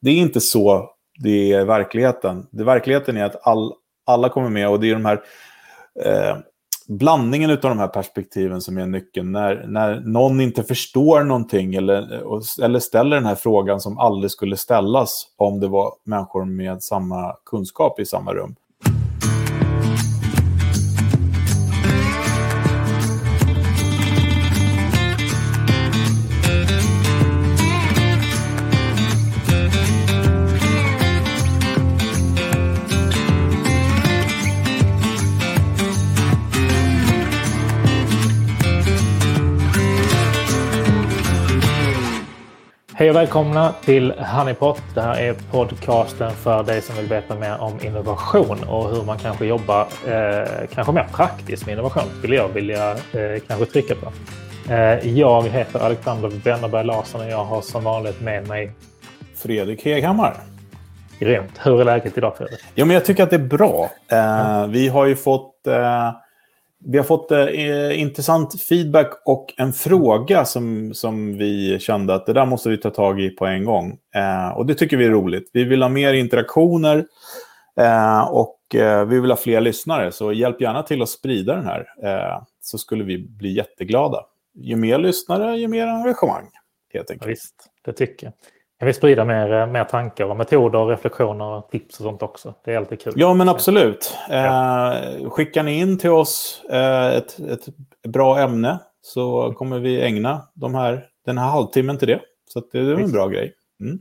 det är inte så det är verkligheten. Det, verkligheten är att all, alla kommer med och det är de här eh, blandningen av de här perspektiven som är nyckeln. När, när någon inte förstår någonting eller, eller ställer den här frågan som aldrig skulle ställas om det var människor med samma kunskap i samma rum. Hej och välkomna till Honeypot. Det här är podcasten för dig som vill veta mer om innovation och hur man kanske jobbar eh, kanske mer praktiskt med innovation skulle jag vilja eh, kanske trycka på. Eh, jag heter Alexander Wennerberg Larsson och jag har som vanligt med mig Fredrik Heghammar. Grymt. Hur är läget idag Fredrik? Jo, men jag tycker att det är bra. Eh, vi har ju fått eh, vi har fått eh, intressant feedback och en fråga som, som vi kände att det där måste vi ta tag i på en gång. Eh, och det tycker vi är roligt. Vi vill ha mer interaktioner eh, och eh, vi vill ha fler lyssnare. Så hjälp gärna till att sprida den här, eh, så skulle vi bli jätteglada. Ju mer lyssnare, ju mer engagemang, helt enkelt. Ja, visst, det tycker jag. Jag vill sprida mer, eh, mer tankar och metoder, reflektioner, tips och sånt också. Det är alltid kul. Ja, men absolut. Ja. Eh, skickar ni in till oss eh, ett, ett bra ämne så kommer vi ägna de här, den här halvtimmen till det. Så det är en bra grej. Mm.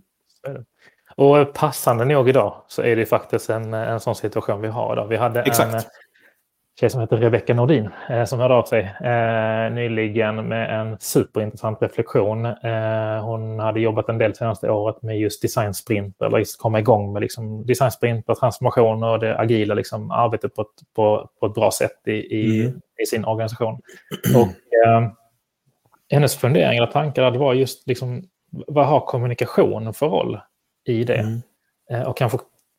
Och passande nog idag så är det faktiskt en, en sån situation vi har idag. Vi hade Exakt. Tjej som heter Rebecka Nordin eh, som hörde av sig eh, nyligen med en superintressant reflektion. Eh, hon hade jobbat en del senaste året med just design sprint eller just komma igång med liksom design sprint och transformation och det agila liksom, arbetet på ett, på, på ett bra sätt i, i, mm. i sin organisation. Och, eh, hennes funderingar och tankar det var just liksom, vad har kommunikation för roll i det? Mm. Eh, och kanske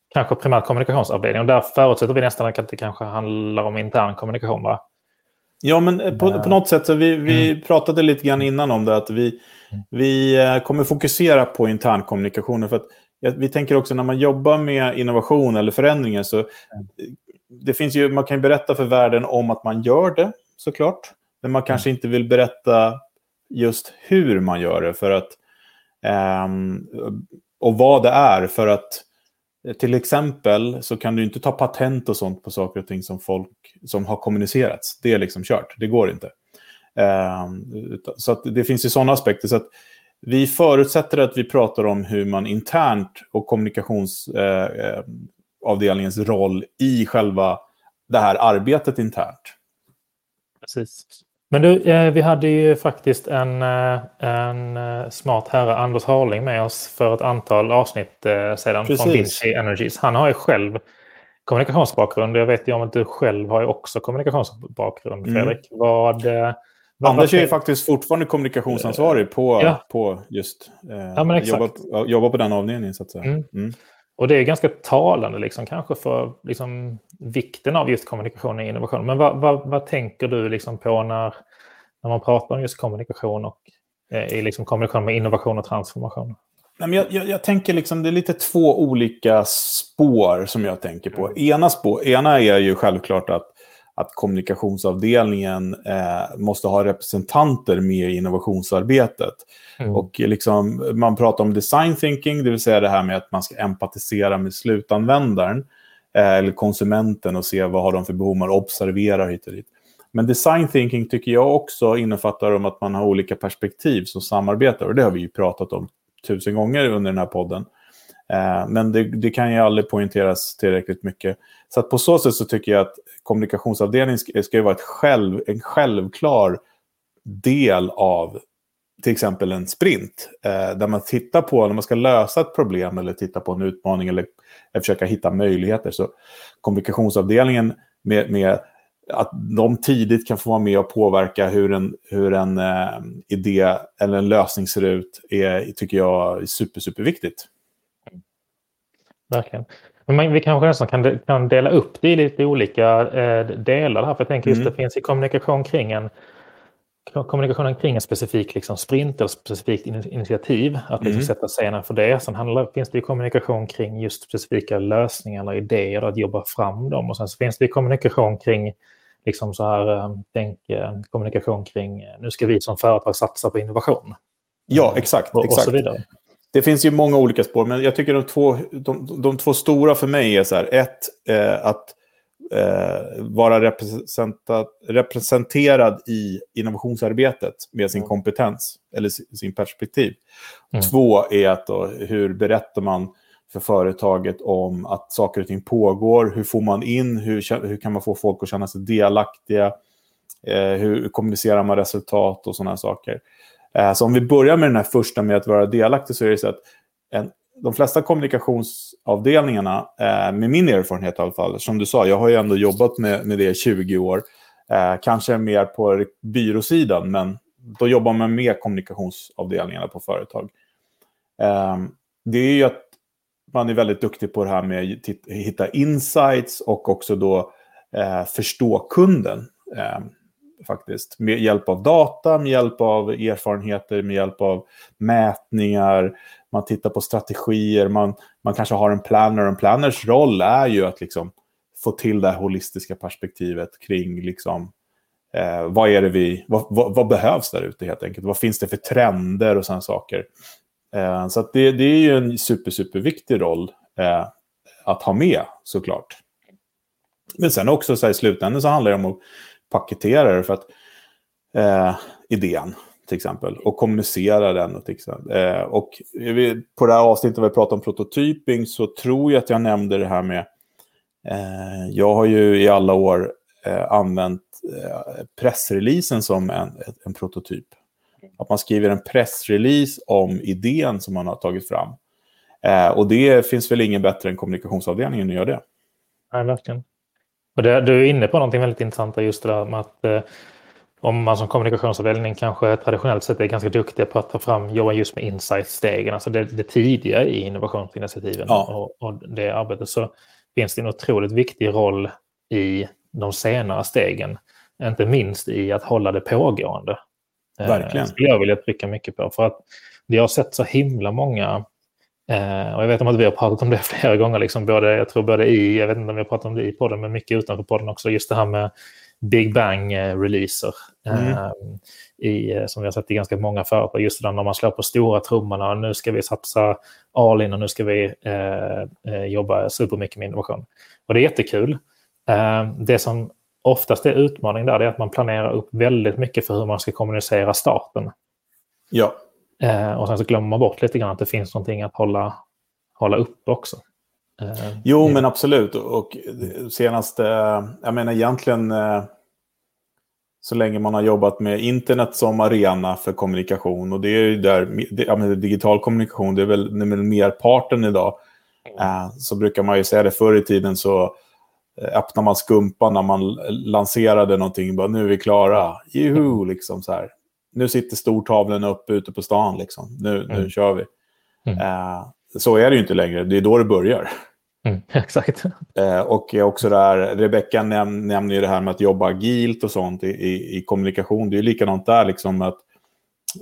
kanske primärt kommunikationsavdelning. Och där förutsätter vi nästan att det kanske handlar om intern kommunikation. Va? Ja, men eh, på, på något sätt så vi, vi mm. pratade lite grann innan om det. Att vi, mm. vi eh, kommer fokusera på intern kommunikation. För att vi tänker också när man jobbar med innovation eller förändringar så mm. det finns ju, man kan berätta för världen om att man gör det såklart. Men man kanske inte vill berätta just hur man gör det för att um, och vad det är för att Eh, till exempel så kan du inte ta patent och sånt på saker och ting som folk som har kommunicerats. Det är liksom kört, det går inte. Ehm, så det finns ju sådana aspekter. Så att vi förutsätter att vi pratar om hur man internt och kommunikationsavdelningens eh, eh, roll i själva det här arbetet internt. Precis. Men du, eh, vi hade ju faktiskt en, eh, en eh, smart herre, Anders Harling, med oss för ett antal avsnitt sedan Precis. från Vinci Energies. Han har ju själv kommunikationsbakgrund. Jag vet ju om att du själv har ju också kommunikationsbakgrund, mm. Fredrik. Mm. Vad, vad Anders är ju faktiskt fortfarande kommunikationsansvarig på, ja. på just eh, ja, jobba, jobba, på den avdelningen. Så att säga. Mm. Mm. Och det är ganska talande liksom, kanske för liksom, vikten av just kommunikation och innovation. Men vad, vad, vad tänker du liksom, på när, när man pratar om just kommunikation och eh, i liksom, kombination med innovation och transformation? Nej, men jag, jag, jag, tänker liksom, det är lite två olika spår som jag tänker på. Mm. Ena, spår, ena är ju självklart att att kommunikationsavdelningen eh, måste ha representanter med i innovationsarbetet. Mm. Och liksom, man pratar om design thinking, det vill säga det här med att man ska empatisera med slutanvändaren eh, eller konsumenten och se vad har de för behov, man observerar hit och dit. Men design thinking tycker jag också innefattar om att man har olika perspektiv som samarbetar. Och det har vi ju pratat om tusen gånger under den här podden. Eh, men det, det, kan ju aldrig poängteras tillräckligt mycket. Så på så sätt så tycker jag att kommunikationsavdelningen ska, ska vara ett själv, en självklar del av till exempel en sprint. Eh, där man tittar på, när man ska lösa ett problem eller titta på en utmaning eller eh, försöka hitta möjligheter. Så kommunikationsavdelningen med, med att de tidigt kan få vara med och påverka hur en, hur en eh, idé eller en lösning ser ut, är, tycker jag är super, superviktigt. Verkligen. Men vi kanske nästan kan, kan dela upp det i lite olika eh, delar här. För jag tänker just mm. det finns i kommunikation kring en kommunikationen kring en specifik liksom, sprint eller specifikt initiativ, att liksom mm. sätta scenen för det. Sen handlar, finns det ju kommunikation kring just specifika lösningar eller idéer, att jobba fram dem. Och sen så finns det kommunikation kring liksom så här, eh, tänk eh, kommunikation kring, eh, nu ska vi som företag satsa på innovation. Ja, exakt. Och, exakt. och så vidare. Det finns ju många olika spår, men jag tycker de två, de, de två stora för mig är så här, ett, eh, att eh, vara representerad i innovationsarbetet med sin mm. kompetens eller sin perspektiv. Mm. Två är att då, hur berättar man för företaget om att saker och ting pågår? Hur får man in? Hur, hur kan man få folk att känna sig delaktiga? Eh, hur kommunicerar man resultat och sådana saker? Eh, så om vi börjar med den här första med att vara delaktig så är det så att en, de flesta kommunikationsavdelningarna, eh, med min erfarenhet i alla fall, som du sa, jag har ju ändå jobbat med, med det i 20 år, eh, kanske mer på byråsidan, men då jobbar man med kommunikationsavdelningarna på företag. Eh, det är ju att man är väldigt duktig på det här med att hitta insights och också då eh, förstå kunden. Ehm, Faktiskt. Med hjälp av data, med hjälp av erfarenheter, med hjälp av mätningar. Man tittar på strategier, man, man kanske har en planner. En planners roll är ju att liksom få till det här holistiska perspektivet kring liksom, eh, vad, är det vi, vad, vad, vad behövs där ute helt enkelt. Vad finns det för trender och sådana saker. Eh, så det, det är ju en super, super viktig roll eh, att ha med såklart. Men sen också så här, i slutändan så handlar det om att paketera det för att eh, idén till exempel och kommunicera den. Och, till exempel. Eh, och på det här avsnittet vi pratar om prototyping så tror jag att jag nämnde det här med eh, jag har ju i alla år eh, använt eh, pressreleasen som en, en prototyp. Att man skriver en pressrelease om idén som man har tagit fram. Eh, och det finns väl ingen bättre än kommunikationsavdelningen att göra det. Nej, verkligen. Och det, du är inne på någonting väldigt intressant just det där med att eh, om man som kommunikationsavdelning kanske traditionellt sett är ganska duktig på att ta fram, jobba just med insight-stegen, alltså det, det tidiga i innovationsinitiativen ja. och, och, det arbetet, så finns det en otroligt viktig roll i de senare stegen. Inte minst i att hålla det pågående. Eh, Verkligen. Det skulle jag vilja trycka mycket på. För att vi har sett så himla många Eh, och jag vet om att vi har pratat om det flera gånger, liksom både, jag tror både i, jag vet inte om vi har pratat om det i podden, men mycket utanför podden också, just det här med Big Bang-releaser. Mm. Eh, i, eh, som vi har sett i ganska många företag, just det där när man slår på stora trummorna, nu ska vi satsa all in och nu ska vi eh, eh, jobba supermycket med innovation. Och det är jättekul. Eh, det som oftast är utmaning där är att man planerar upp väldigt mycket för hur man ska kommunicera starten. Ja. Eh, och sen så glömmer man bort lite grann att det finns någonting att hålla, hålla upp också. Eh, jo, men absolut. Och senast, eh, jag menar egentligen eh, så länge man har jobbat med internet som arena för kommunikation. Och det är ju där, det, ja, men digital kommunikation, det är väl, det är väl merparten idag. Eh, så brukar man ju säga det, förr i tiden så eh, öppnar man skumpan när man lanserade någonting. Bara, nu är vi klara. Juhu, liksom så här nu sitter stortavlan uppe ute på stan. Liksom. Nu, mm. nu kör vi. Mm. Eh, så är det ju inte längre. Det är då det börjar. Mm, exakt. Eh, och också där, Rebecka näm nämner ju det här med att jobba agilt och sånt i, i, i kommunikation. Det är likadant där, liksom att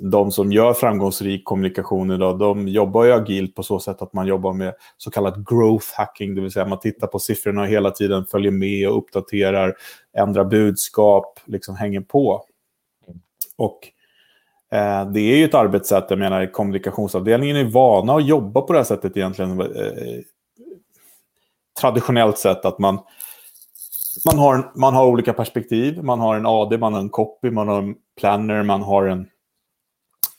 de som gör framgångsrik kommunikation idag, de jobbar ju agilt på så sätt att man jobbar med så kallat growth hacking, det vill säga man tittar på siffrorna hela tiden, följer med och uppdaterar, ändrar budskap, liksom hänger på. Och Eh, Eh, det är ju ett arbetssätt, jag menar kommunikationsavdelningen är vana att jobba på det här sättet egentligen. Eh, traditionellt sett att man, man, har, man har olika perspektiv. Man har en AD, man har en copy, man har en planner, man har en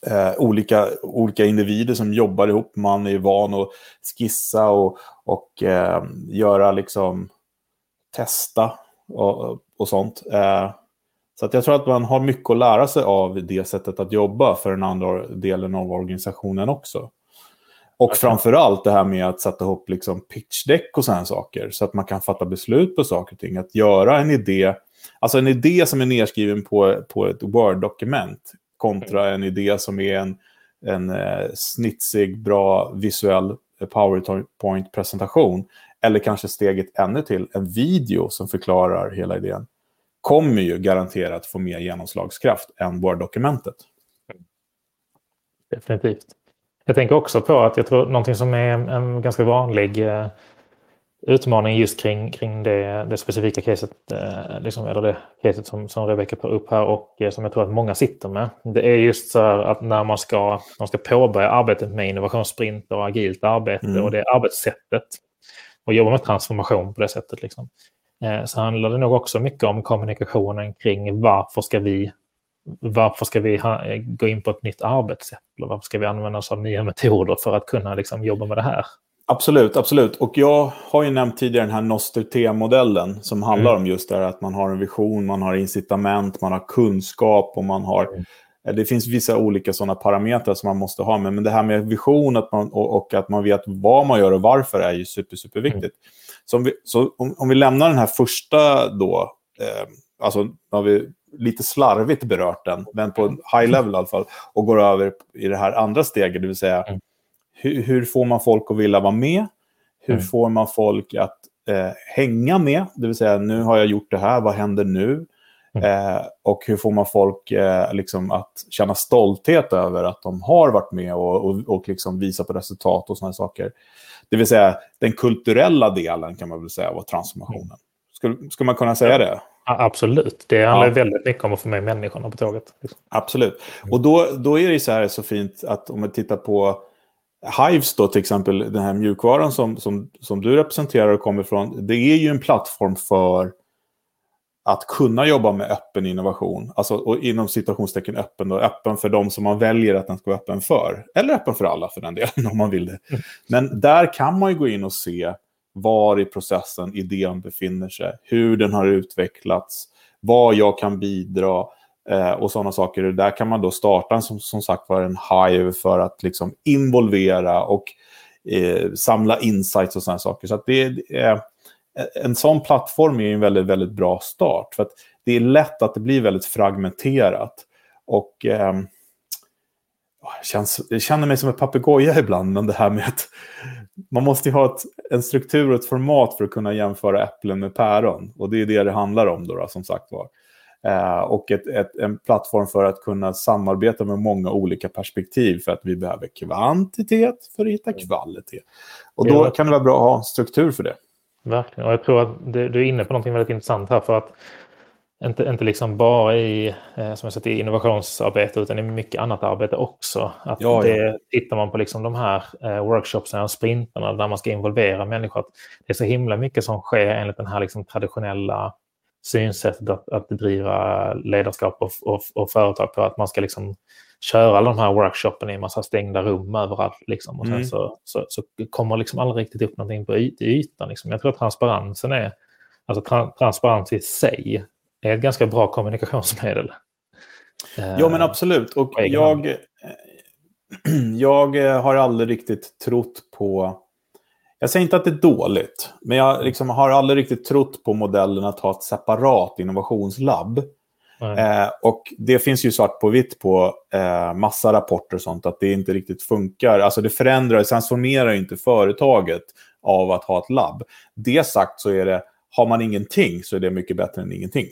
eh, olika, olika individer som jobbar ihop. Man är van att skissa och, och eh, göra liksom testa och, och sånt. Eh, så att jag tror att man har mycket att lära sig av det sättet att jobba för den andra delen av organisationen också. Och okay. framför allt det här med att sätta ihop liksom pitchdeck och sådana saker. Så att man kan fatta beslut på saker och ting. Att göra en idé, alltså en idé som är nedskriven på, på ett Word-dokument kontra en idé som är en, en eh, snitsig, bra visuell PowerPoint-presentation. Eller kanske steget ännu till, en video som förklarar hela idén kommer ju garanterat få mer genomslagskraft än Word-dokumentet. Definitivt. Jag tänker också på att jag tror någonting som är en ganska vanlig eh, utmaning just kring, kring det, det specifika caset, eh, liksom, eller det caset som, som Rebecka tar upp här och eh, som jag tror att många sitter med. Det är just så här att när man ska, man ska påbörja arbetet med innovationssprint och agilt arbete mm. och det arbetssättet och jobba med transformation på det sättet. Liksom. Eh, så handlar det nog också mycket om kommunikationen kring varför ska vi varför ska vi ha, gå in på ett nytt arbetssätt? Eller varför ska vi använda oss av nya metoder för att kunna liksom, jobba med det här? Absolut, absolut. Och jag har ju nämnt tidigare den här Noster-T-modellen som handlar mm. om just det här att man har en vision, man har incitament, man har kunskap och man har... Mm. Eh, det finns vissa olika sådana parametrar som man måste ha med. Men det här med vision att man, och, och, att man vet vad man gör och varför är ju super, superviktigt. Mm. Så, om vi, så om, om, vi lämnar den här första då, eh, alltså har vi lite slarvigt berört den, men på high level i alla fall, och går över i det här andra steget, det vill säga mm hur, hur, får man folk att vilja vara med? Hur mm. får man folk att eh, hänga med? Det vill säga, nu har jag gjort det här, vad händer nu? Mm. Eh, och hur får man folk eh, liksom att känna stolthet över att de har varit med och, och, och liksom visa på resultat och sådana saker. Det vill säga den kulturella delen kan man väl säga var transformationen. Skulle, skulle man kunna säga det? absolut. Det handlar ja. väldigt mycket om att få med människorna på tåget. Liksom. Absolut. Och då, då är det så här så fint att om man tittar på Hives då till exempel, den här mjukvaran som, som, som du representerar och kommer ifrån, det är ju en plattform för att kunna jobba med öppen innovation. Alltså och inom situationstecken öppen och öppen för de som man väljer att den ska vara öppen för. Eller öppen för alla för den delen om man vill det. Mm. Men där kan man ju gå in och se var i processen idén befinner sig, hur den har utvecklats, vad jag kan bidra, Eh, och sådana saker. Där kan man då starta som, som sagt var en hive för att liksom involvera och eh, samla insights och sådana saker. Så att det, är, en sån plattform är en väldigt, väldigt bra start. För att det är lätt att det blir väldigt fragmenterat. Och eh, känns, jag känner mig som en papegoja ibland, men det här med att man måste ha ett, en struktur och ett format för att kunna jämföra äpplen med päron. Och det är det det handlar om då, då som sagt var. Eh, och ett, ett, en plattform för att kunna samarbeta med många olika perspektiv för att vi behöver kvantitet för att hitta kvalitet. Och då kan det vara bra att ha en struktur för det. Verkligen, och jag tror att du, är inne på något väldigt intressant här för att inte, inte liksom bara i, eh, som jag sagt, i innovationsarbete utan i mycket annat arbete också. Att ja, det, ja. Tittar man på liksom de här eh, workshopsen och sprintarna där man ska involvera människor, att det är så himla mycket som sker enligt den här liksom traditionella synsättet att, att bedriva ledarskap och, och, och, företag på att man ska liksom köra alla de här workshopen i en massa stängda rum överallt. Liksom. Och sen mm. så, så, så, kommer liksom aldrig riktigt upp någonting på yt, ytan. Liksom. Jag tror att transparensen är, alltså tra, transparens i sig är ett ganska bra kommunikationsmedel. Ja men absolut. Och jag, jag har aldrig riktigt trott på jag säger inte att det är dåligt, men jag liksom har aldrig riktigt trott på modellen att ha ett separat innovationslabb. Eh, och det finns ju svart på vitt på eh, massa rapporter och sånt att det inte riktigt funkar. Alltså det förändrar, transformerar inte företaget av att ha ett labb. Det sagt så är det, har man ingenting så är det mycket bättre än ingenting.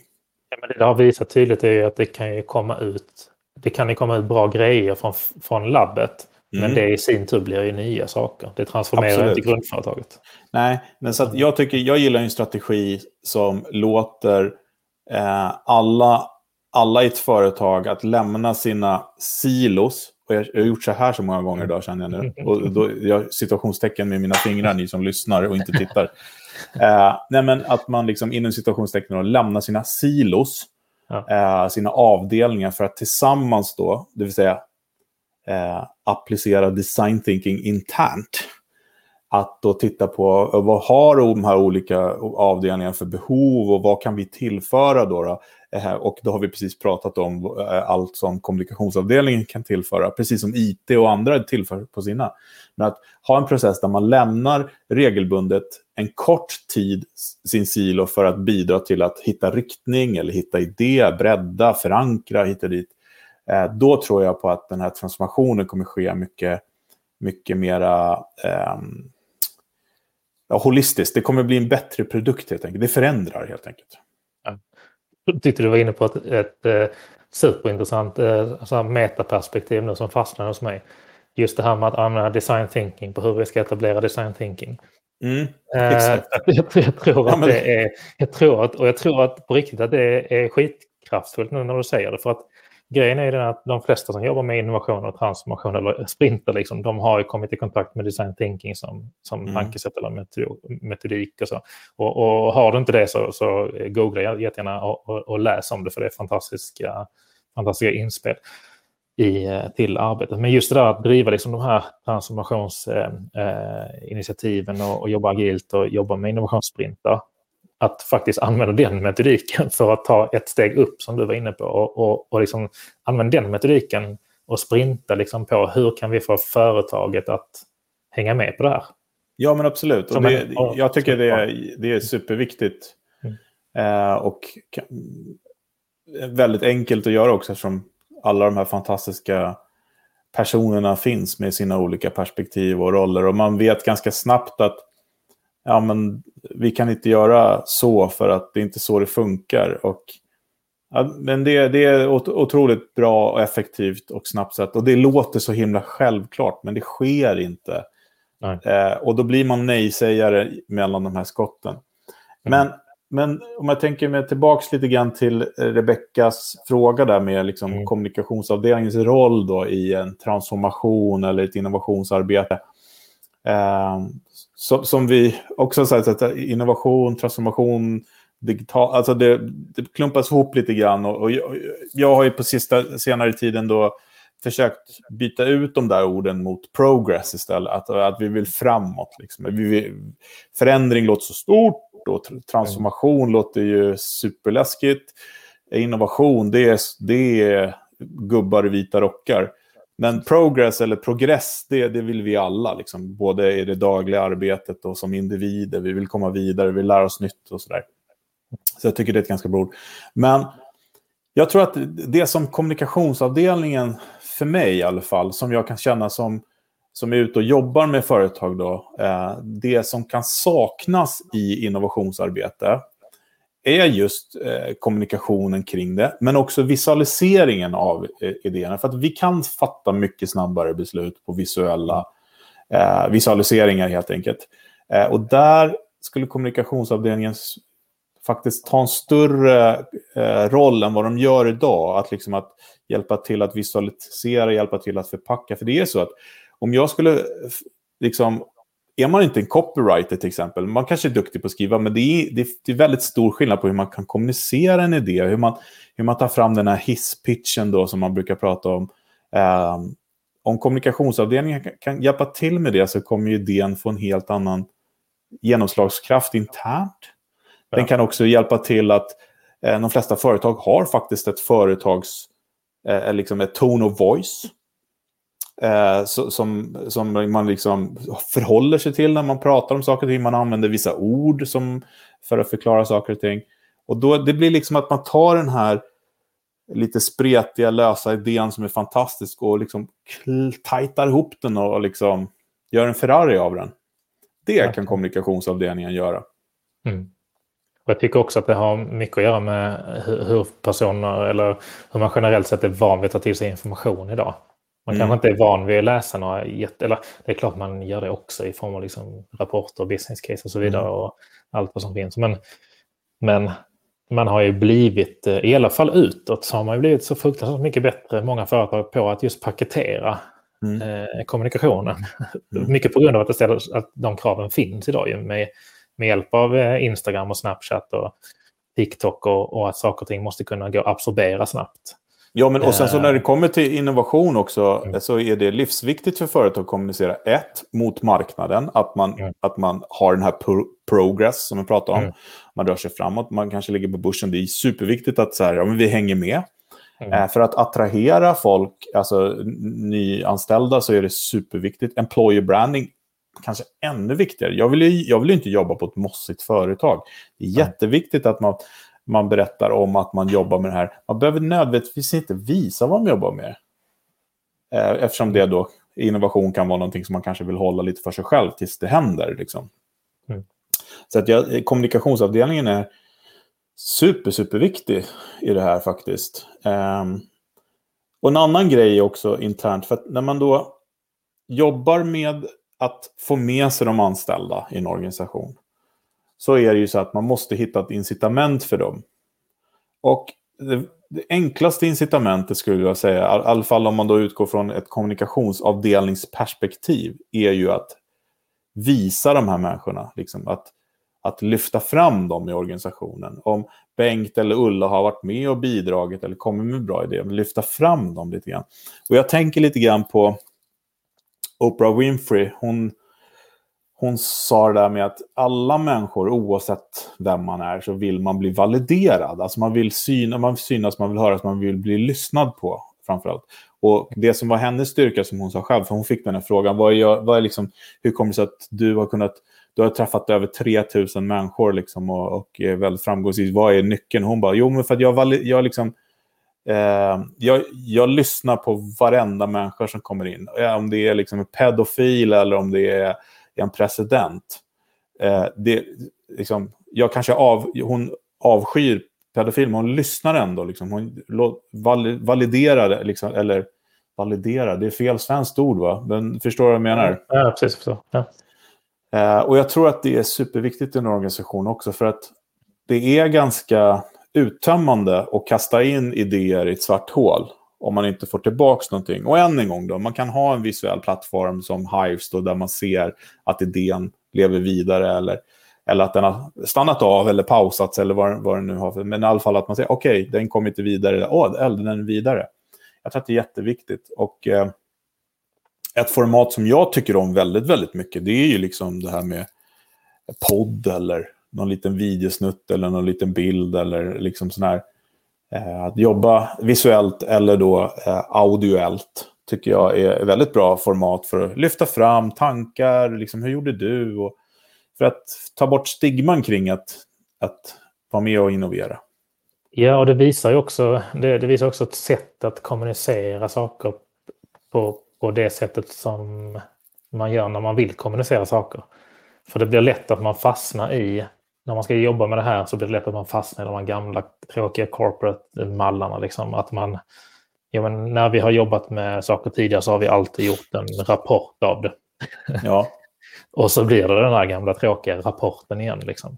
Ja, men det, det har visat tydligt är att det kan ju komma ut, det kan ju komma ut bra grejer från, från labbet. Mm. Men det i sin tur blir ju nya saker. Det transformerar Absolut. inte grundföretaget. Nej, men så jag, tycker, jag gillar en strategi som låter eh, alla, alla i ett företag att lämna sina silos. Och jag, jag har gjort så här så många gånger idag känner jag nu. Och då, jag situationstecken med mina fingrar, ni som lyssnar och inte tittar. Eh, nej, men att man liksom inom situationstecken lämnar sina silos, ja. eh, sina avdelningar för att tillsammans då, det vill säga eh, applicera design thinking internt. Att då titta på vad har de här olika avdelningarna för behov och vad kan vi tillföra då? då? Eh, och då har vi precis pratat om eh, allt som kommunikationsavdelningen kan tillföra, precis som IT och andra tillför på sina. Men att ha en process där man lämnar regelbundet en kort tid sin silo för att bidra till att hitta riktning eller hitta idé, bredda, förankra, hitta dit. Eh, då tror jag på att den här transformationen kommer ske mycket, mycket mera eh, ja, holistiskt. Det kommer bli en bättre produkt helt enkelt. Det förändrar helt enkelt. Jag tyckte du var inne på ett, ett, ett superintressant alltså metaperspektiv nu som fastnade hos mig. Just det här med att använda design thinking på hur vi ska etablera design thinking. Mm, exakt. jag, jag, tror att ja, det är, jag tror att, och jag tror att på riktigt att det är skitkraftfullt nu när du säger det. För att grejen är den att de flesta som jobbar med innovation och transformation eller sprinter, liksom, de har kommit i kontakt med design thinking som, som mm. tankesätt eller metodik och så. Och, och, har du inte det så, så googla jättegärna och, och, och läs om det för det är fantastiska, fantastiska inspel i, eh, till arbetet. Men just det där att driva liksom de här transformationsinitiativen eh, och, och jobba agilt och jobba med innovationssprintar. Att faktiskt använda den metodiken för att ta ett steg upp som du var inne på och, och, och liksom använda den metodiken och sprinta liksom på hur kan vi få företaget att hänga med på det här. Ja, men absolut. Och det, jag tycker det är, det är superviktigt. Mm. Eh, och väldigt enkelt att göra också eftersom alla de här fantastiska personerna finns med sina olika perspektiv och roller. Och man vet ganska snabbt att ja, men vi kan inte göra så för att det är inte så det funkar. Och, ja, men det, det är otroligt bra och effektivt och snabbt sätt. Och det låter så himla självklart, men det sker inte. Eh, och då blir man nej-sägare mellan de här skotten. Mm. Men men om jag tänker mig tillbaka lite grann till Rebeckas fråga där med liksom mm. kommunikationsavdelningens roll då i en transformation eller ett innovationsarbete. Eh, som, som vi också har sagt, att innovation, transformation, digital, alltså det, det klumpas ihop lite grann. Och, och jag, jag, har ju på sista, senare tiden då försökt byta ut de där orden mot progress istället. Att, att vi vill framåt. Liksom. Vi vill, förändring låter så stort och transformation mm. låter ju superläskigt. Innovation, det är, det är gubbar i vita rockar. Men progress eller progress, det, det vill vi alla. Liksom. Både i det dagliga arbetet och som individer. Vi vill komma vidare, vi vill lära oss nytt och sådär. Så jag tycker det är ett ganska bra ord. Men jag tror att det som kommunikationsavdelningen, för mig i alla fall, som jag kan känna som som är ute och jobbar med företag, då, eh, det som kan saknas i innovationsarbete är just eh, kommunikationen kring det, men också visualiseringen av eh, idéerna. För att vi kan fatta mycket snabbare beslut på visuella eh, visualiseringar helt enkelt. Eh, och där skulle kommunikationsavdelningen faktiskt ta en större eh, roll än vad de gör idag. Att, liksom att hjälpa till att visualisera, hjälpa till att förpacka. För det är så att om jag skulle, liksom, är man inte en copywriter till exempel, man kanske är duktig på att skriva, men det är, det är, väldigt stor skillnad på hur man kan kommunicera en idé, hur man, hur man tar fram den här hisspitchen då som man brukar prata om. Um, om kommunikationsavdelningen kan, kan hjälpa till med det så kommer idén få en helt annan genomslagskraft internt. Ja. Den kan också hjälpa till att eh, de flesta företag har faktiskt ett företags, eh, liksom ett tone of voice. Eh, som, som man liksom förhåller sig till när man pratar om saker och ting. Man använder vissa ord som, för att förklara saker och ting. Och då, det blir liksom att man tar den här lite spretiga, lösa idén som är fantastisk och liksom tajtar ihop den och liksom gör en Ferrari av den. Det kan kommunikationsavdelningen göra. Mm. Jag tycker också att det har mycket att göra med hur personer eller hur man generellt sett är van vid att ta till sig information idag. Man mm. kanske inte är van vid att läsa några jätte... Eller det är klart man gör det också i form av liksom rapporter, business case och så vidare mm. och allt vad som finns. Men, men man har ju blivit, eh, i alla fall utåt, så har man ju blivit så fruktansvärt mycket bättre, många företag, på att just paketera mm. eh, kommunikationen. Mm. mycket på grund av att, det ställer, att de kraven finns idag ju med, med hjälp av eh, Instagram och Snapchat och TikTok och, och att saker och ting måste kunna gå att absorbera snabbt. Ja, men och sen så när det kommer till innovation också mm. så är det livsviktigt för företag att kommunicera ett mot marknaden, att man, mm. att man har den här pro progress som vi pratar om. Mm. Man rör sig framåt, man kanske ligger på börsen. Det är superviktigt att så här, ja, men vi hänger med. Mm. Eh, för att attrahera folk, alltså nyanställda, så är det superviktigt. Employer branding, kanske ännu viktigare. Jag vill ju, jag vill inte jobba på ett mossigt företag. Det är jätteviktigt att man man berättar om att man jobbar med det här. Man behöver nödvändigtvis inte visa vad man jobbar med. Eh, eftersom det då, innovation kan vara någonting som man kanske vill hålla lite för sig själv tills det händer. Liksom. Mm. Så att jag, kommunikationsavdelningen är super, superviktig i det här faktiskt. Um, och en annan grej också internt, för att när man då jobbar med att få med sig de anställda i en organisation, så är det ju så att man måste hitta ett incitament för dem. Och det, det enklaste incitamentet skulle jag säga, i alla fall om man då utgår från ett kommunikationsavdelningsperspektiv, är ju att visa de här människorna, liksom, att, att lyfta fram dem i organisationen. Om Bengt eller Ulla har varit med och bidragit eller kommit med bra idéer, lyfta fram dem lite grann. Och jag tänker lite grann på Oprah Winfrey. Hon, hon sa det där med att alla människor, oavsett vem man är, så vill man bli validerad. Alltså man vill syna, man vill synas, man vill höras, man vill bli lyssnad på framförallt. Och det som var hennes styrka, som hon sa själv, för hon fick den här frågan, vad är, vad är liksom, hur kommer det sig att du har kunnat du har träffat över 3000 människor liksom och, och är väldigt framgångsrik. Vad är nyckeln? Hon bara, jo men för att jag, jag liksom, eh, jag, jag lyssnar på varenda människa som kommer in. Eh, om det är liksom en pedofil eller om det är en president. Eh, det, liksom, jag kanske av, hon avskyr pedofil, men hon lyssnar ändå. Liksom. Hon validerar, liksom, eller validerar, det är fel svenskt ord va? Men förstår du vad jag menar? Ja, precis. Så. Ja. Eh, och jag tror att det är superviktigt i en organisation också, för att det är ganska uttömmande att kasta in idéer i ett svart hål om man inte får tillbaka någonting. Och än en gång då, man kan ha en visuell plattform som Hives då, där man ser att idén lever vidare eller, eller att den har stannat av eller pausats eller vad, vad den nu har. för... Men i alla fall att man säger okej, okay, den kommer inte vidare. Åh, oh, den är vidare. Jag tror att det är jätteviktigt. Och eh, ett format som jag tycker om väldigt, väldigt mycket, det är ju liksom det här med podd eller någon liten videosnutt eller någon liten bild eller liksom sån här Eh, Eh, att jobba visuellt eller då eh, audioellt tycker jag är väldigt bra format för att lyfta fram tankar, liksom, hur gjorde du? Och för att ta bort stigman kring att, att vara med och innovera. Ja, och det visar ju också, det, det visar också ett sätt att kommunicera saker på, på det sättet som man gör när man vill kommunicera saker. För det blir lätt att man fastnar i när man ska jobba med det här så blir det lätt att man fastnar i de gamla tråkiga corporate-mallarna. Liksom. Att man, ja, men när vi har jobbat med saker tidigare så har vi alltid gjort en rapport av det. Ja. och så blir det den här gamla tråkiga rapporten igen. Liksom.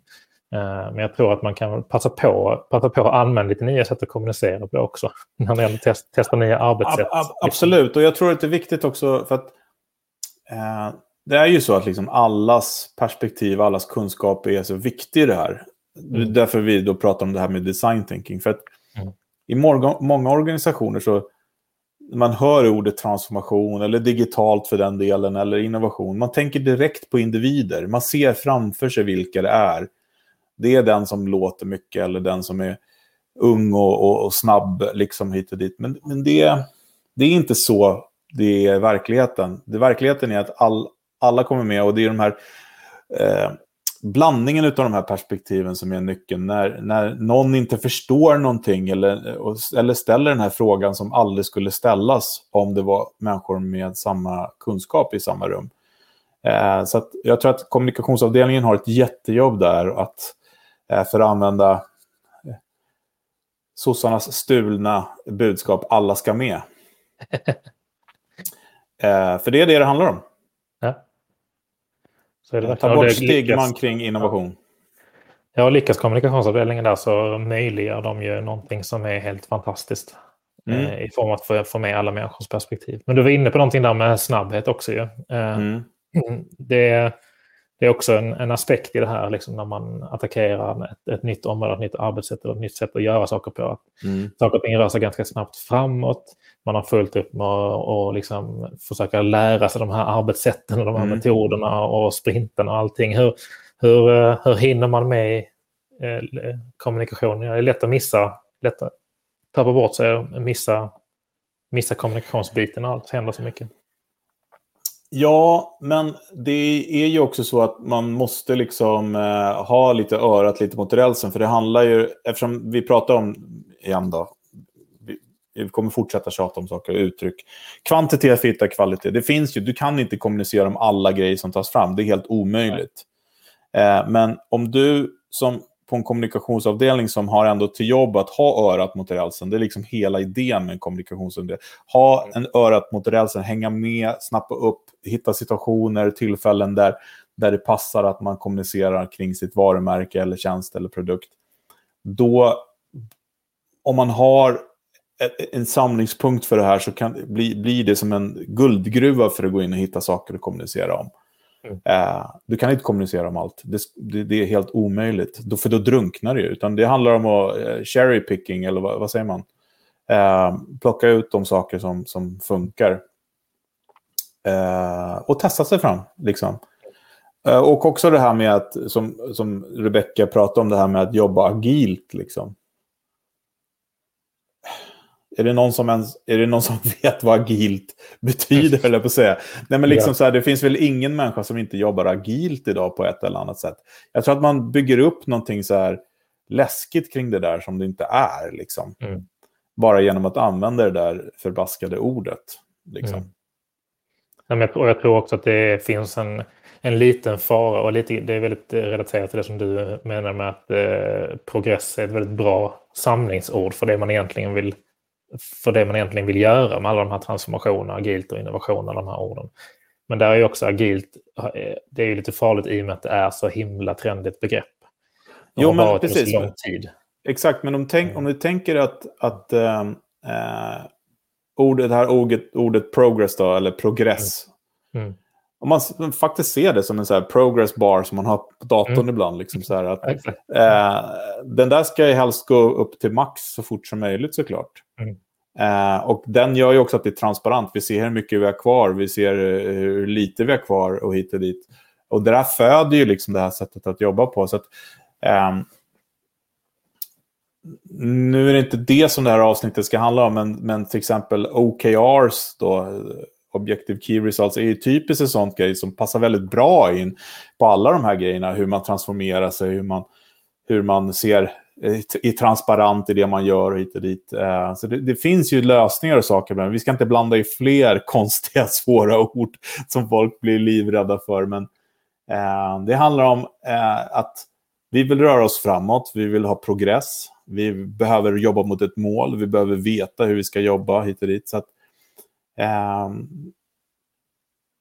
Eh, men jag tror att man kan passa på, passa på att använda lite nya sätt att kommunicera på också. När gäller test, testa nya arbetssätt. Ab, ab, absolut, och jag tror att det är viktigt också för att eh, det är ju så att liksom allas perspektiv, allas kunskap är så viktig i det här. Mm. Därför vi då pratar om det här med design thinking. För att mm. i många, organisationer så man hör ordet transformation eller digitalt för den delen eller innovation. Man tänker direkt på individer. Man ser framför sig vilka det är. Det är den som låter mycket eller den som är ung och, och, och snabb liksom hit och dit. Men, men det, det är inte så det är verkligheten. Det, verkligheten är att all, alla kommer med och det är de här eh, blandningen av de här perspektiven som är nyckeln. När, när någon inte förstår någonting eller, eller ställer den här frågan som aldrig skulle ställas om det var människor med samma kunskap i samma rum. Eh, så jag tror att kommunikationsavdelningen har ett jättejobb där att, eh, för att använda eh, sossarnas stulna budskap, alla ska med. eh, för det är det det handlar om. Så är det Ta bort stigman kring innovation. Ja, lyckas kommunikationsavdelningen där så möjliggör de ju någonting som är helt fantastiskt. Mm. Eh, I form av att få, få med alla människors perspektiv. Men du var inne på någonting där med snabbhet också ju. Eh, mm. Det, det, är också en, en, aspekt i det här liksom, när man attackerar ett, ett nytt område, ett nytt arbetssätt eller ett nytt sätt att göra saker på. Mm. Saker och ting rör sig ganska snabbt framåt man har fullt upp med att liksom försöka lära sig de här arbetssätten och de här mm. metoderna och sprinten och allting. Hur, hur, eh, hur hinner man med eh, kommunikationen? Det är lätt att missa, lätt att tappa bort sig och missa, missa kommunikationsbiten allt. händer så mycket. Ja, men det är ju också så att man måste liksom eh, ha lite örat lite mot rälsen. För det handlar ju, eftersom vi pratar om, igen då, vi kommer fortsätta tjata om saker och uttryck. Kvantitet förhittar kvalitet. Det finns ju, du kan inte kommunicera om alla grejer som tas fram. Det är helt omöjligt. Eh, men om du som på en kommunikationsavdelning som har ändå till jobb att ha örat mot rälsen. Det är liksom hela idén med en kommunikationsavdelning. Ha en örat mot rälsen, hänga med, snappa upp, hitta situationer, tillfällen där, där det passar att man kommunicerar kring sitt varumärke eller tjänst eller produkt. Då, om man har en samlingspunkt för det här så kan, bli, blir det som en guldgruva för att gå in och hitta saker att kommunicera om. Mm. Eh, du kan inte kommunicera om allt. Det, det, det är helt omöjligt. Då, för då drunknar det ju. Utan det handlar om att eh, cherry picking, eller vad, vad säger man? Eh, plocka ut de saker som, som funkar. Eh, och testa sig fram. Liksom. Eh, och också det här med att, som, som Rebecca pratade om, det här med att jobba agilt. Liksom. Är det, någon som ens, är det någon som vet vad agilt betyder, höll jag på att säga. Nej, men liksom ja. så här, det finns väl ingen människa som inte jobbar agilt idag på ett eller annat sätt. Jag tror att man bygger upp någonting så här läskigt kring det där som det inte är. Liksom. Mm. Bara genom att använda det där förbaskade ordet. Liksom. Mm. och jag tror också att det finns en, en liten fara, och lite, det är väldigt relaterat till det som du menar med att eh, progress är ett väldigt bra samlingsord för det man egentligen vill för det man egentligen vill göra med alla de här transformationerna, agilt och innovation, de här orden. Men där är ju också agilt, det är ju lite farligt i och med att det är så himla trendigt begrepp. Det jo, men precis. lång tid. Exakt, men om, tänk, om du tänker att, att äh, ordet, det här ordet, ordet progress då, eller progress. Mm. Mm. Om man faktiskt ser det som en så här progress bar som man har på datorn mm. ibland. Liksom så att, äh, den där ska ju helst gå upp till max så fort som möjligt såklart. Mm. Eh, och den gör ju också att det är transparent. Vi ser hur mycket vi har kvar, vi ser eh, hur lite vi har kvar och hit och dit. Och det där föder ju liksom det här sättet att jobba på. Så att, eh, nu är det inte det som det här avsnittet ska handla om, men, men till exempel OKRs, då, Objective Key Results, är ju typiskt en sån grej som passar väldigt bra in på alla de här grejerna. Hur man transformerar sig, hur man, hur man ser eh, är transparent i det man gör och hit och dit. Eh, så det, det, finns ju lösningar och saker, men vi ska inte blanda i fler konstiga, svåra ord som folk blir livrädda för. Men eh, det handlar om eh, att vi vill röra oss framåt, vi vill ha progress, vi behöver jobba mot ett mål, vi behöver veta hur vi ska jobba hit och dit. Så att, eh,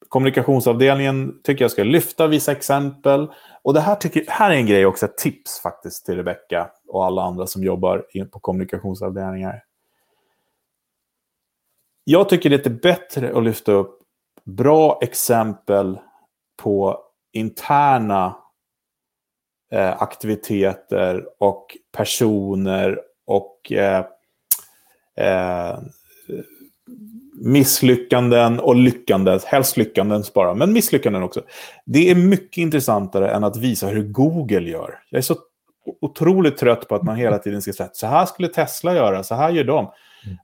kommunikationsavdelningen tycker jag ska lyfta vissa exempel. Och det här, tycker, här är en grej också, ett tips faktiskt till Rebecka och alla andra som jobbar på kommunikationsavdelningar. Jag tycker det är bättre att lyfta upp bra exempel på interna eh, aktiviteter och personer och eh, eh, misslyckanden och lyckanden, helst lyckanden bara, men misslyckanden också. Det är mycket intressantare än att visa hur Google gör. Jag är så otroligt trött på att man hela tiden ska säga så här skulle Tesla göra, så här gör de.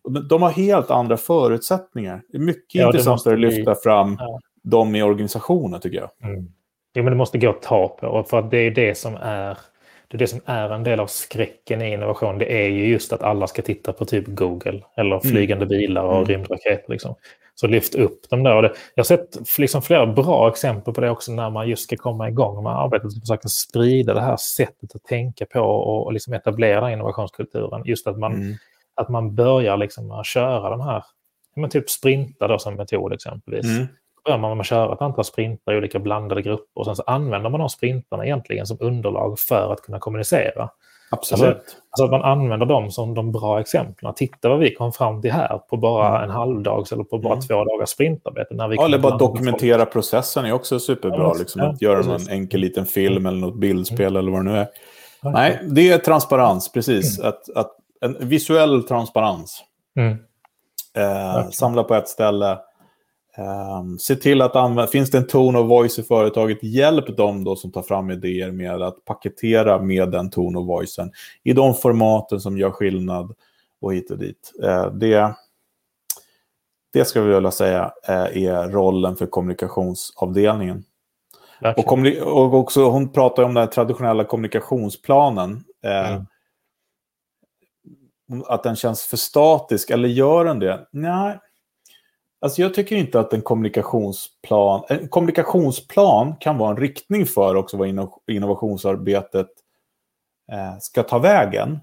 Mm. De har helt andra förutsättningar. Det är mycket ja, intressantare att lyfta fram ja. dem i organisationen, tycker jag. Mm. Jo, men det måste gå att ta på, för att det är det som är det, är det som är en del av skräcken i innovation. Det är ju just att alla ska titta på typ Google eller mm. flygande bilar och mm. rymdraketer. Liksom. Så lyft upp dem där. jag har sett liksom flera bra exempel på det också när man just ska komma igång med arbetet och försöka sprida det här sättet att tänka på och, och liksom etablera innovationskulturen. Just att man, mm. att man börjar liksom köra de här, men typ sprinta då som metod exempelvis. Mm börjar man med att köra ett antal sprintar i olika blandade grupper och sen så använder man de sprintarna egentligen som underlag för att kunna kommunicera. Absolut. Alltså, alltså att man använder dem som de bra exemplen. Titta vad vi kom fram till här på bara mm. en halvdags eller på bara mm. två dagars sprintarbete. När vi ja, eller bara dokumentera folk. processen är också superbra. Ja, liksom, ja, att göra precis. en enkel liten film mm. eller något bildspel mm. eller vad det nu är. Ja, Nej, det är transparens, precis. Mm. Att, att, en visuell transparens. Mm. Eh, samla på ett ställe Um, se till att använda, finns det en tone of voice i företaget, hjälp dem då som tar fram idéer med att paketera med den tone of voicen i de formaten som gör skillnad och hit och dit. Uh, det, det ska vi vilja säga uh, är rollen för kommunikationsavdelningen. Och, och, också, hon pratar om den traditionella kommunikationsplanen. Uh, mm. Att den känns för statisk, eller gör den det? Nej Alltså jag tycker inte att en kommunikationsplan... En kommunikationsplan kan vara en riktning för också vad innovationsarbetet eh, ska ta vägen.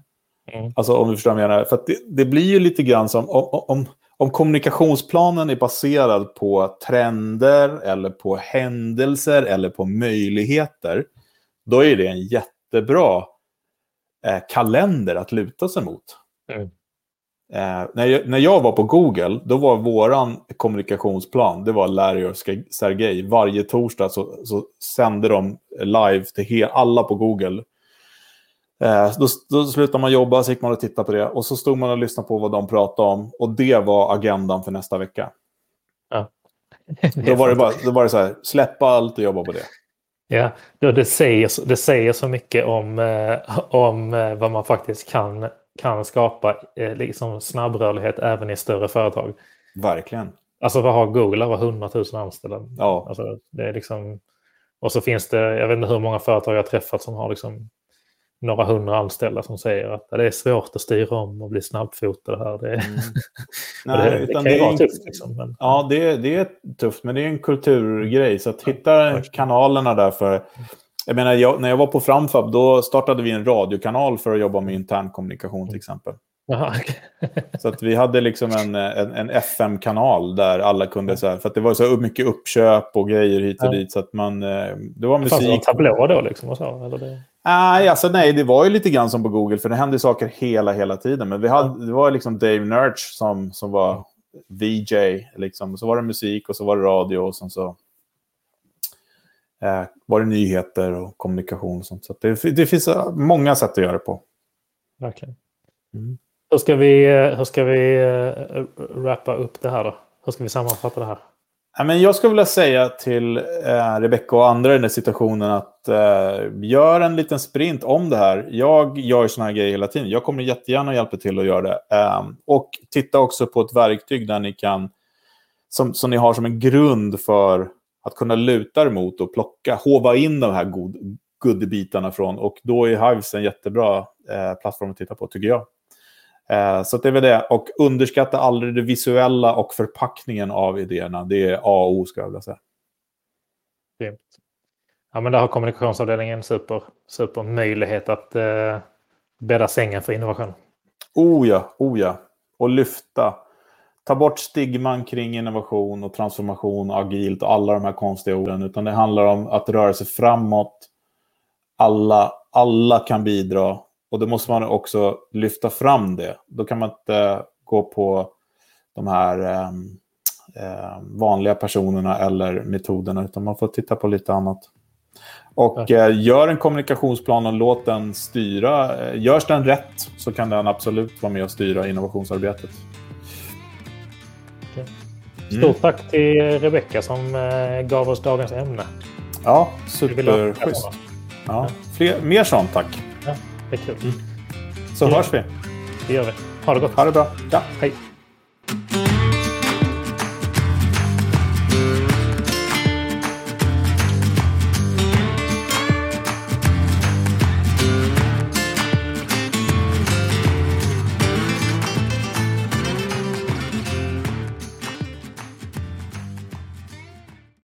Mm. Alltså om du förstår vad jag menar. För det, det blir ju lite grann som om, om, om kommunikationsplanen är baserad på trender eller på händelser eller på möjligheter. Då är det en jättebra eh, kalender att luta sig mot. Mm. Eh, när, jag, när jag var på Google, då var våran kommunikationsplan, det var Larry och Sergej. Varje torsdag så, så sände de live till he- alla på Google. Eh, då, då slutade man jobba, så gick man och tittade på det. Och så stod man och lyssnade på vad de pratade om. Och det var agendan för nästa vecka. Då var det, bara, då var det så här, släppa allt och jobba på det. Ja, det, säger, det säger så mycket om, eh, om eh, vad man faktiskt kan, kan skapa eh, liksom snabbrörlighet även i större företag. Verkligen. Alltså vad har Google? Över 100 000 anställda. Ja, Alltså, det är liksom, och så finns det, jag vet inte hur många företag jag har träffat som har liksom några hundra anställda som säger att det är svårt att styra om och bli snabbfotad här. Det, Mm. det, det kan ju vara en- tufft. Liksom, men, Ja, det, är- det är tufft, men det är en kulturgrej. Så att hitta kanalerna där för... Jag menar, jag, när jag var på Framfab, då startade vi en radiokanal för att jobba med intern kommunikation till exempel. Okej. Så att vi hade liksom en, en, en FM-kanal där alla kunde... Så här, för att det var så mycket uppköp och grejer hit och Ja. dit. Så att man... eh, Det var Fanns det någon musik. tablå då liksom? Och så, eller det? Nej, alltså nej, det var ju lite grann som på Google, för det hände saker hela, hela tiden. Men vi hade, det var liksom Dave Nurch som, som var VJ, liksom. Så var det musik och så var det radio och så eh, var det nyheter och kommunikation och sånt. Så det, det finns eh, många sätt att göra det på. Verkligen. Mm. Hur ska vi, eh, hur ska vi uh, wrappa upp det här då? Hur ska vi sammanfatta det här? Ja, men jag skulle vilja säga till eh, Rebecca och andra i den här situationen att eh, gör en liten sprint om det här. Jag gör såna här grejer hela tiden. Jag kommer jättegärna hjälpa till att göra det. Eh, och titta också på ett verktyg där ni kan, som, som ni har som en grund för att kunna luta er mot och plocka, hova in de här god, goodiebitarna från. Och då är Hives en jättebra eh, plattform att titta på, tycker jag. Eh, Så det är väl det. Och underskatta aldrig det visuella och förpackningen av idéerna. Det är A och O, ska jag vilja säga. Grymt. Ja, men där har kommunikationsavdelningen en super, super möjlighet att uh, bädda sängen för innovation. Oh ja, oh ja. Och lyfta. Ta bort stigman kring innovation och transformation, agilt och alla de här konstiga orden. Utan det handlar om att röra sig framåt. Alla, alla kan bidra. Och då måste man också lyfta fram det. Då kan man inte gå på de här eh, vanliga personerna eller metoderna. Utan man får titta på lite annat. Och eh, gör en kommunikationsplan och låt den styra. Eh, görs den rätt så kan den absolut vara med och styra innovationsarbetet. Stort Mm. tack till Rebecka som uh, gav oss dagens ämne. Ja, superschysst. Ja, fler, mer sånt tack. Ja, det är kul. Så Ja. hörs vi. Det gör vi. Ha det gott. Ha det bra. Ja. Hej.